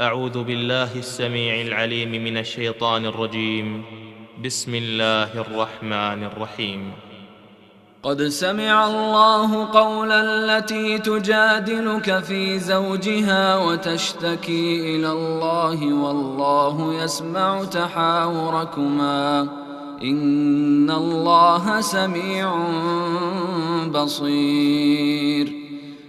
أعوذ بالله السميع العليم من الشيطان الرجيم. بسم الله الرحمن الرحيم. قد سمع الله قول التي تجادلك في زوجها وتشتكي إلى الله والله يسمع تحاوركما. إن الله سميع بصير.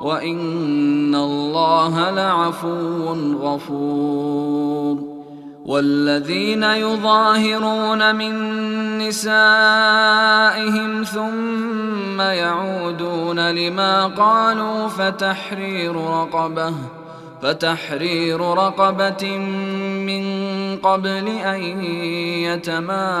وان الله لعفو غفور والذين يظاهرون من نسائهم ثم يعودون لما قالوا فتحرير رقبه فتحرير رقبة من قبل أن يتماسا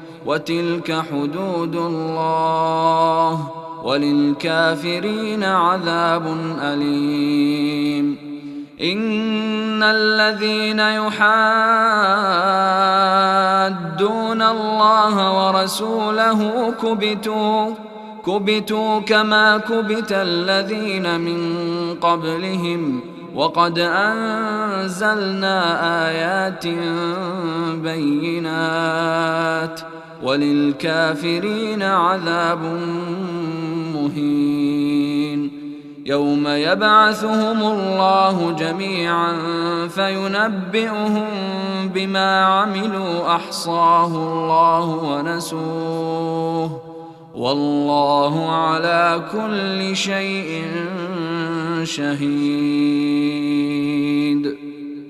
وتلك حدود الله وللكافرين عذاب أليم. إن الذين يحادون الله ورسوله كبتوا كبتوا كما كبت الذين من قبلهم. وقد أنزلنا آيات بينات ۖ. وللكافرين عذاب مهين. يوم يبعثهم الله جميعا فينبئهم بما عملوا أحصاه الله ونسوه. والله على كل شيء شهيد.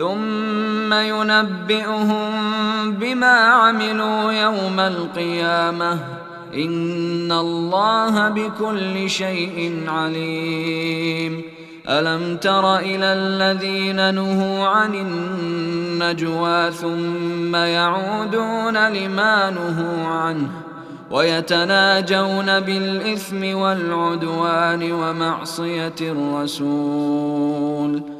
ثم ينبئهم بما عملوا يوم القيامة. إن الله بكل شيء عليم. ألم تر إلى الذين نهوا عن النجوى ثم يعودون لما نهوا عنه ويتناجون بالإثم والعدوان ومعصية الرسول.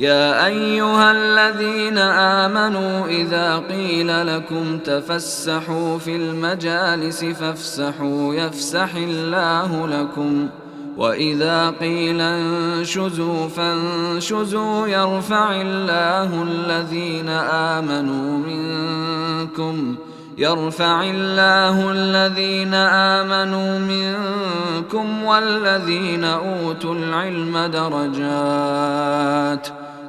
يا أيها الذين آمنوا إذا قيل لكم تفسحوا في المجالس فافسحوا يفسح الله لكم وإذا قيل انشزوا فانشزوا يرفع الله الذين آمنوا منكم يرفع الله الذين آمنوا منكم والذين أوتوا العلم درجات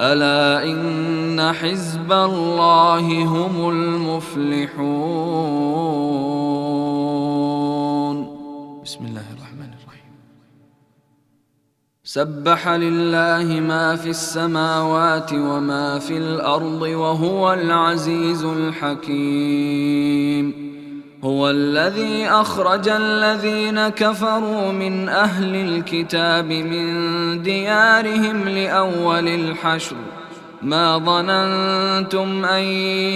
ألا إن حزب الله هم المفلحون. بسم الله الرحمن الرحيم. سبح لله ما في السماوات وما في الأرض وهو العزيز الحكيم. هو الذي أخرج الذين كفروا من أهل الكتاب من ديارهم لأول الحشر. ما ظننتم أن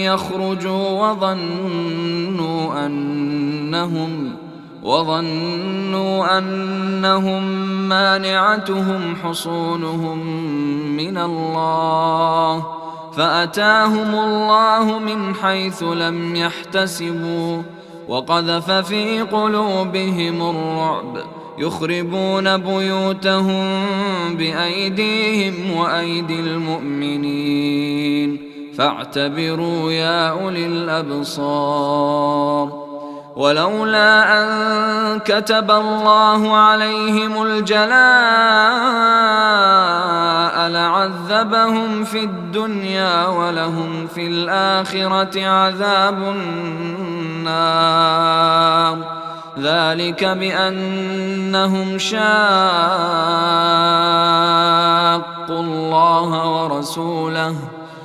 يخرجوا وظنوا انهم وظنوا أنهم مانعتهم حصونهم من الله. فأتاهم الله من حيث لم يحتسبوا. وقذف في قلوبهم الرعب يخربون بيوتهم بأيديهم وأيدي المؤمنين. فاعتبروا يا أولي الأبصار. ولولا أن كتب الله عليهم الجلاء لعذبهم في الدنيا ولهم في الآخرة عذاب النار. ذلك بأنهم شاقوا الله ورسوله.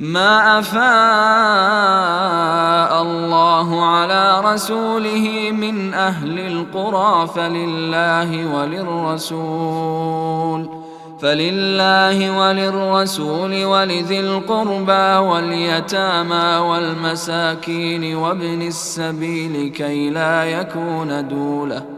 ما أفاء الله على رسوله من أهل القرى فلله وللرسول فلله وللرسول ولذي القربى واليتامى والمساكين وابن السبيل كي لا يكون دولة.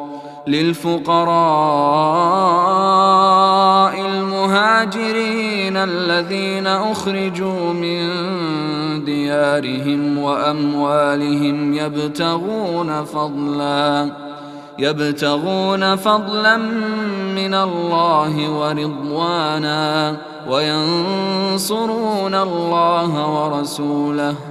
للفقراء المهاجرين الذين أخرجوا من ديارهم وأموالهم يبتغون فضلا يبتغون فضلا من الله ورضوانا وينصرون الله ورسوله.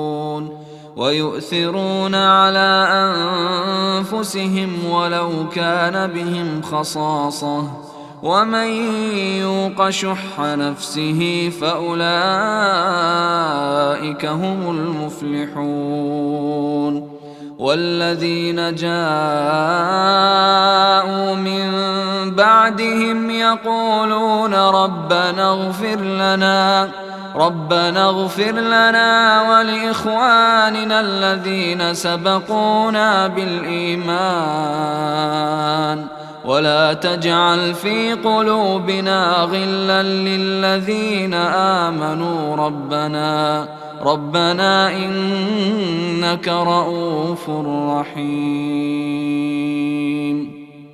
ويؤثرون على أنفسهم ولو كان بهم خصاصة. ومن يوق شح نفسه فأولئك هم المفلحون. والذين جاءوا من بعدهم يقولون ربنا اغفر لنا ربنا اغفر لنا ولإخواننا الذين سبقونا بالإيمان. ولا تجعل في قلوبنا غلا للذين آمنوا. ربنا ربنا إنك رؤوف رحيم.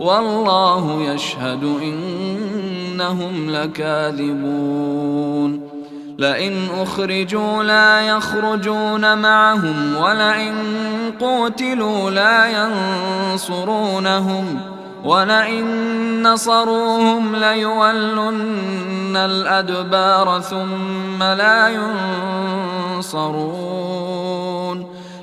والله يشهد إنهم لكاذبون. لئن أخرجوا لا يخرجون معهم ولئن قوتلوا لا ينصرونهم ولئن نصروهم ليولن الأدبار ثم لا ينصرون.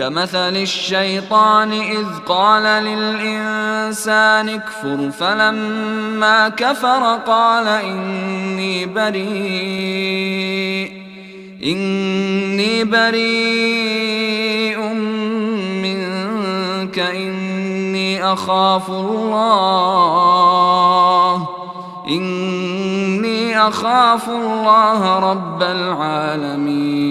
كمثل الشيطان إذ قال للإنسان اكفر فلما كفر قال إني بريء إني بريء منك إني أخاف الله إني أخاف الله رب العالمين.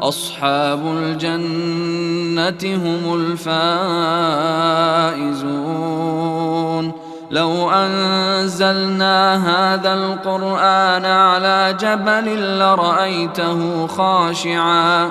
أصحاب الجنة هم الفائزون. لو أنزلنا هذا القرآن على جبل لرأيته خاشعا.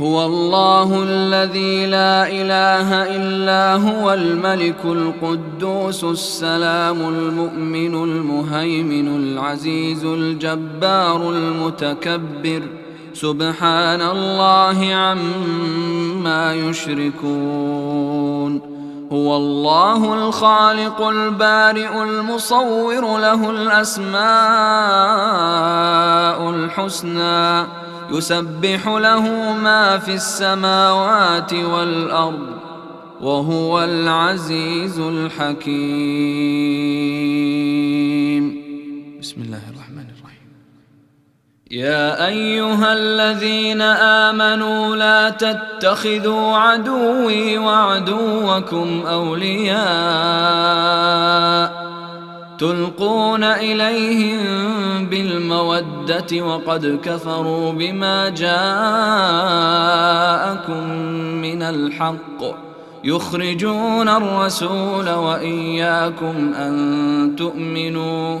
هو الله الذي لا إله إلا هو الملك القدوس السلام المؤمن المهيمن العزيز الجبار المتكبر. سبحان الله عما يشركون. هو الله الخالق البارئ المصور له الأسماء الحسنى. يسبح له ما في السماوات والأرض وهو العزيز الحكيم. بسم الله الرحمن الرحيم. يا أيها الذين آمنوا لا تتخذوا عدوي وعدوكم أولياء تلقون إليهم بالمودة وقد كفروا بما جاءكم من الحق يخرجون الرسول وإياكم أن تؤمنوا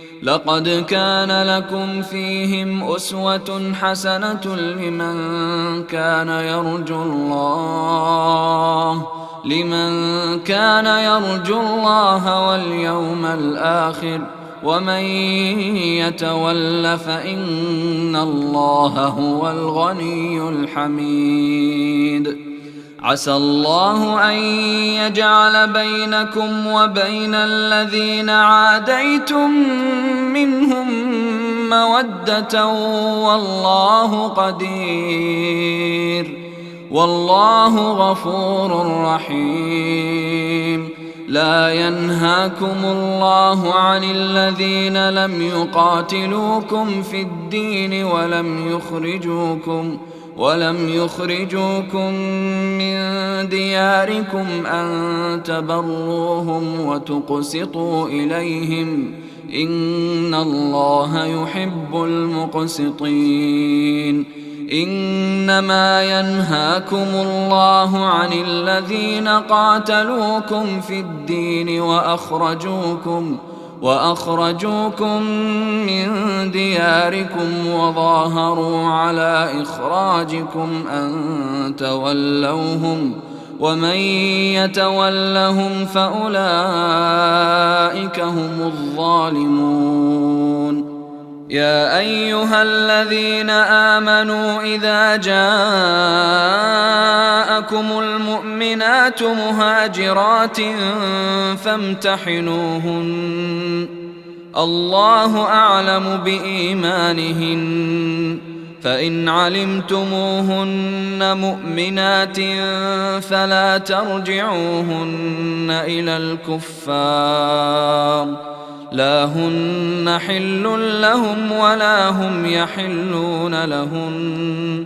لقد كان لكم فيهم أسوة حسنة لمن كان يرجو الله لمن كان يرجو الله واليوم الآخر ۖ ومن يتول فإن الله هو الغني الحميد. عسى الله أن يجعل بينكم وبين الذين عاديتم منهم مودة والله قدير والله غفور رحيم لا ينهاكم الله عن الذين لم يقاتلوكم في الدين ولم يخرجوكم ولم يخرجوكم من دياركم أن تبروهم وتقسطوا إليهم إن الله يحب المقسطين إنما ينهاكم الله عن الذين قاتلوكم في الدين وأخرجوكم وأخرجوكم من دياركم وظاهروا على إخراجكم أن تولوهم ومن يتولهم فأولئك هم الظالمون. يا أيها الذين آمنوا إذا جاءكم المؤمنات مهاجرات فامتحنوهن. الله أعلم بإيمانهن. فإن علمتموهن مؤمنات فلا ترجعوهن إلى الكفار. لا هن حل لهم ولا هم يحلون لهن.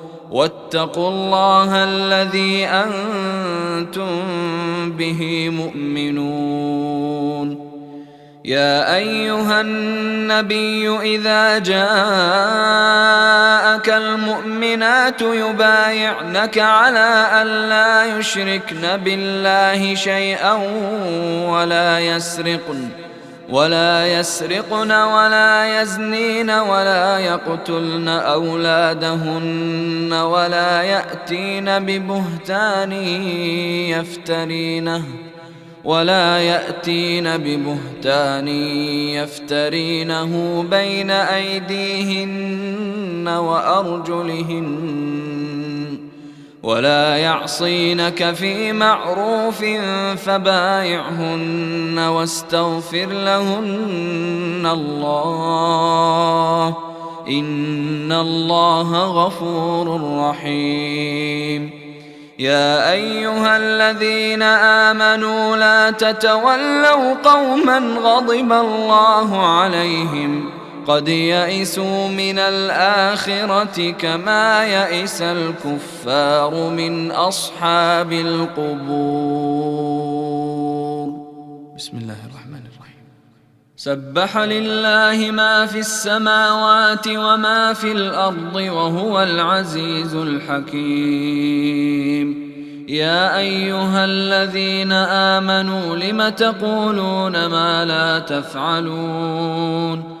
واتقوا الله الذي أنتم به مؤمنون. يا أيها النبي إذا جاءك المؤمنات يبايعنك على أن لا يشركن بالله شيئا ولا يسرقن. ولا يسرقن ولا يزنين ولا يقتلن أولادهن ولا يأتين ببهتان يفترينه ولا يأتين ببهتان يفترينه بين أيديهن وأرجلهن ولا يعصينك في معروف فبايعهن واستغفر لهن الله. إن الله غفور رحيم. يا أيها الذين آمنوا لا تتولوا قوما غضب الله عليهم قد يئسوا من الآخرة كما يئس الكفار من أصحاب القبور. بسم الله الرحمن الرحيم. سبح لله ما في السماوات وما في الأرض وهو العزيز الحكيم. يا أيها الذين آمنوا لم تقولون ما لا تفعلون؟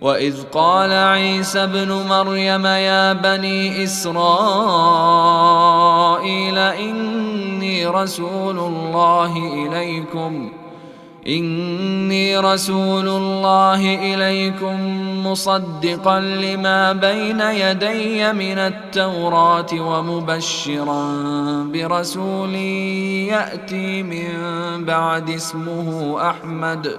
وإذ قال عيسى ابن مريم يا بني إسرائيل إني رسول الله إليكم إني رسول الله إليكم مصدقا لما بين يدي من التوراة ومبشرا برسول يأتي من بعد اسمه أحمد.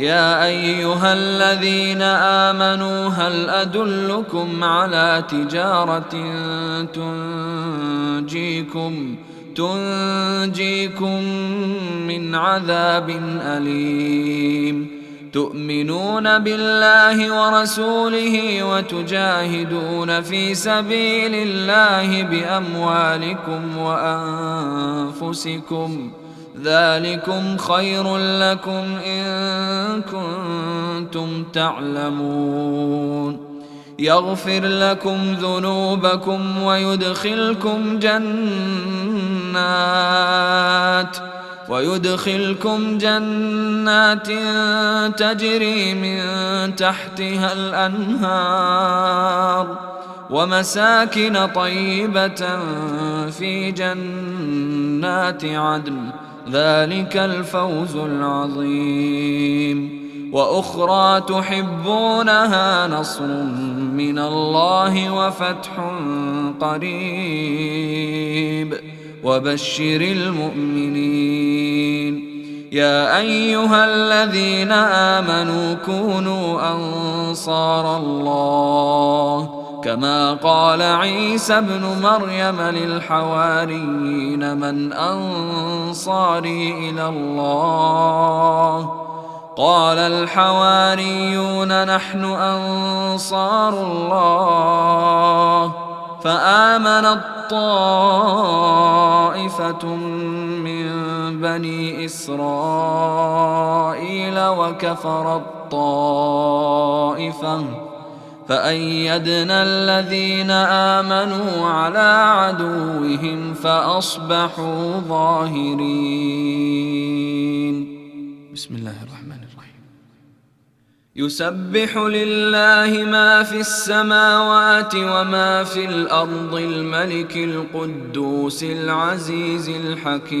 يا أيها الذين آمنوا هل أدلكم على تجارة تنجيكم تنجيكم من عذاب أليم؟ تؤمنون بالله ورسوله وتجاهدون في سبيل الله بأموالكم وأنفسكم. ذلكم خير لكم إن كنتم تعلمون. يغفر لكم ذنوبكم ويدخلكم جنات ويدخلكم جنات تجري من تحتها الأنهار ومساكن طيبة في جنات عدن. ذلك الفوز العظيم. وأخرى تحبونها نصر من الله وفتح قريب. وبشر المؤمنين. يا أيها الذين آمنوا كونوا أنصار الله كما قال عيسى ابن مريم للحواريين من أنصاري إلى الله. قال الحواريون نحن أنصار الله. فامنت طائفه من بني إسرائيل وكفرت طائفه فأيدنا الذين آمنوا على عدوهم فأصبحوا ظاهرين. بسم الله الرحمن الرحيم. يسبح لله ما في السماوات وما في الأرض الملك القدوس العزيز الحكيم.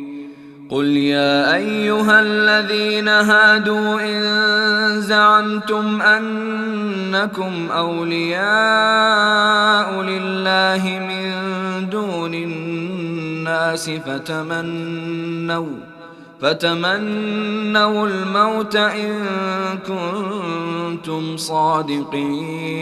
قل يا ايها الذين هادوا ان زعمتم انكم اولياء لله من دون الناس فتمنوا فتمنوا الموت ان كنتم صادقين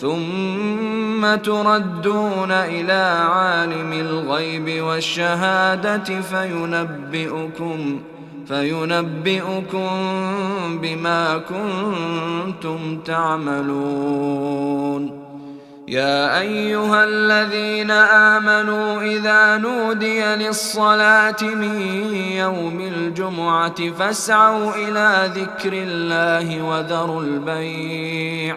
ثم تردون إلى عالم الغيب والشهادة فينبئكم فينبئكم بما كنتم تعملون. يا أيها الذين آمنوا إذا نودي للصلاة من يوم الجمعة فاسعوا إلى ذكر الله وذروا البيع.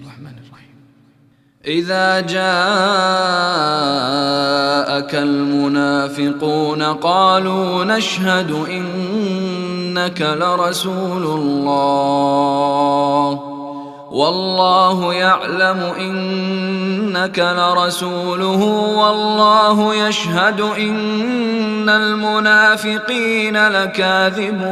إذا جاءك المنافقون قالوا نشهد إن إنك لرسول الله والله يعلم إنك لرسوله والله يشهد إن المنافقين لكاذبون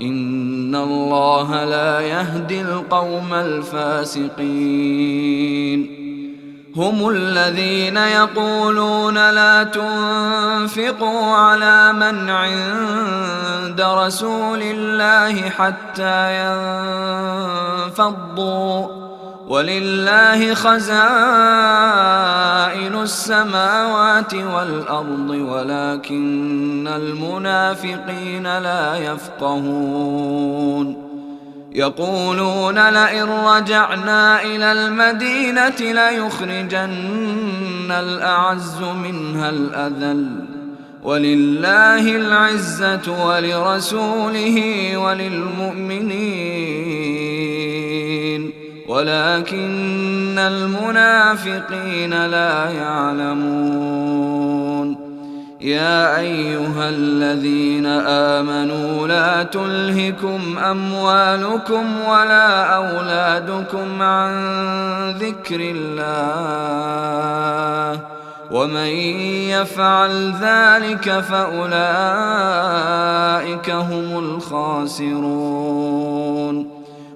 إن الله لا يهدي القوم الفاسقين هم الذين يقولون لا تنفقوا على من عند رسول الله حتى ينفضوا ولله خزائن السماوات والأرض ولكن المنافقين لا يفقهون. يقولون لئن رجعنا إلى المدينة ليخرجن الأعز منها الأذل. ولله العزة ولرسوله وللمؤمنين. ولكن المنافقين لا يعلمون. يا أيها الذين آمنوا لا تلهكم أموالكم ولا أولادكم عن ذكر الله. ومن يفعل ذلك فأولئك هم الخاسرون.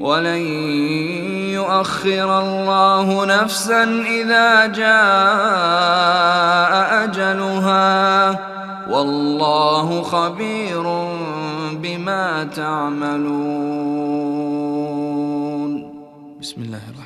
ولن يؤخر الله نفسا إذا جاء أجلها. والله خبير بما تعملون. بسم الله الرحمن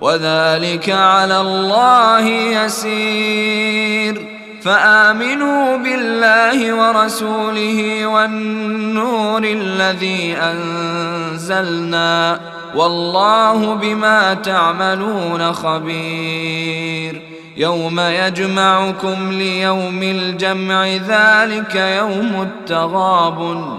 وذلك على الله يسير. فآمنوا بالله ورسوله والنور الذي أنزلنا والله بما تعملون خبير. يوم يجمعكم ليوم الجمع ذلك يوم التغابن.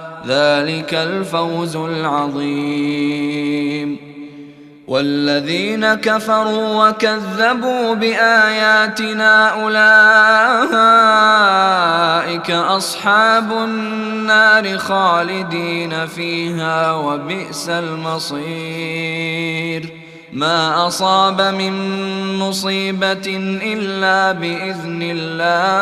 ذلك الفوز العظيم. والذين كفروا وكذبوا بآياتنا أولئك أصحاب النار خالدين فيها وبئس المصير. ما أصاب من مصيبة إلا بإذن الله.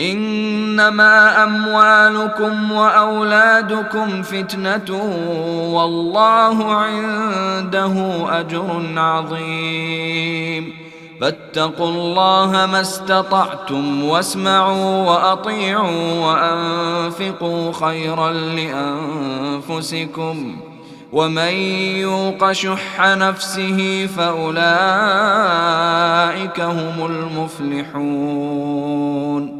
إنما أموالكم وأولادكم فتنة والله عنده أجر عظيم. فاتقوا الله ما استطعتم واسمعوا وأطيعوا وأنفقوا خيرا لأنفسكم. ومن يوق شح نفسه فأولئك هم المفلحون.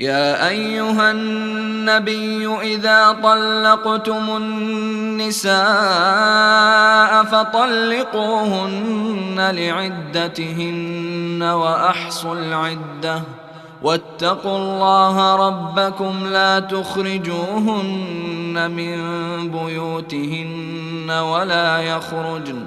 يا أيها النبي إذا طلقتم النساء فطلقوهن لعدتهن وأحصوا العدة. واتقوا الله ربكم لا تخرجوهن من بيوتهن ولا يخرجن.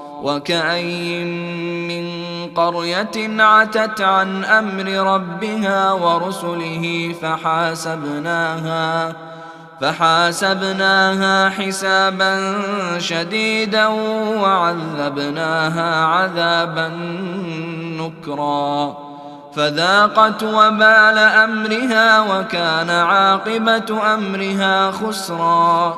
وكأي من قرية عتت عن أمر ربها ورسله فحاسبناها فحاسبناها حسابا شديدا وعذبناها عذابا نكرا فذاقت وبال أمرها وكان عاقبة أمرها خسرا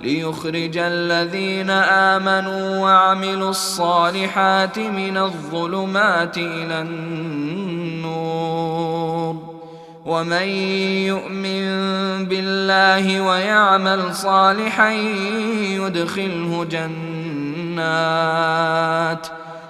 ليخرج الذين آمنوا وعملوا الصالحات من الظلمات إلى النور. ومن يؤمن بالله ويعمل صالحا يدخله جنات.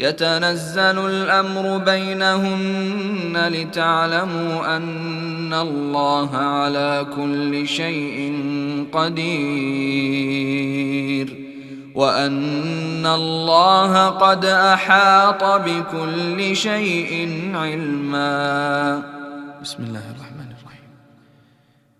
يتنزل الأمر بينهن لتعلموا أن الله على كل شيء قدير وأن الله قد أحاط بكل شيء علما. بسم الله الرحمن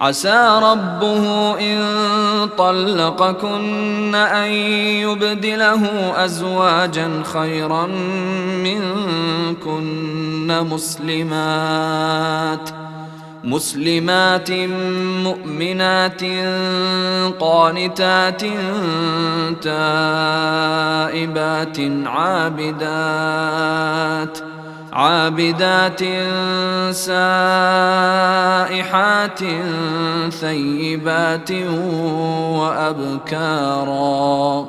عسى ربه إن طلقكن أن يبدله أزواجا خيرا منكن مسلمات ۖ مسلمات مؤمنات قانتات تائبات عابدات عابدات سائحات ثيبات وأبكارا.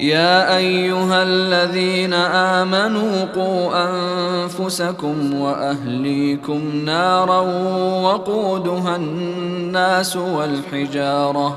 يا أيها الذين آمنوا قوا أنفسكم وأهليكم نارا وقودها الناس والحجارة.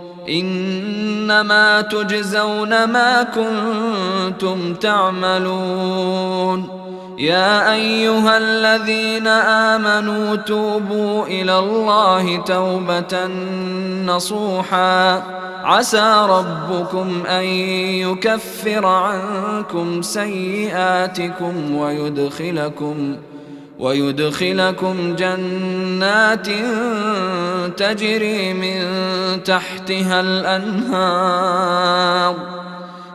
إنما تجزون ما كنتم تعملون. يا أيها الذين آمنوا توبوا إلى الله توبة نصوحا. عسى ربكم أن يكفر عنكم سيئاتكم ويدخلكم ويدخلكم جنات تجري من تحتها الأنهار.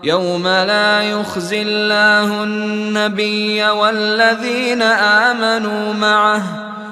يوم لا يخزي الله النبي والذين آمنوا معه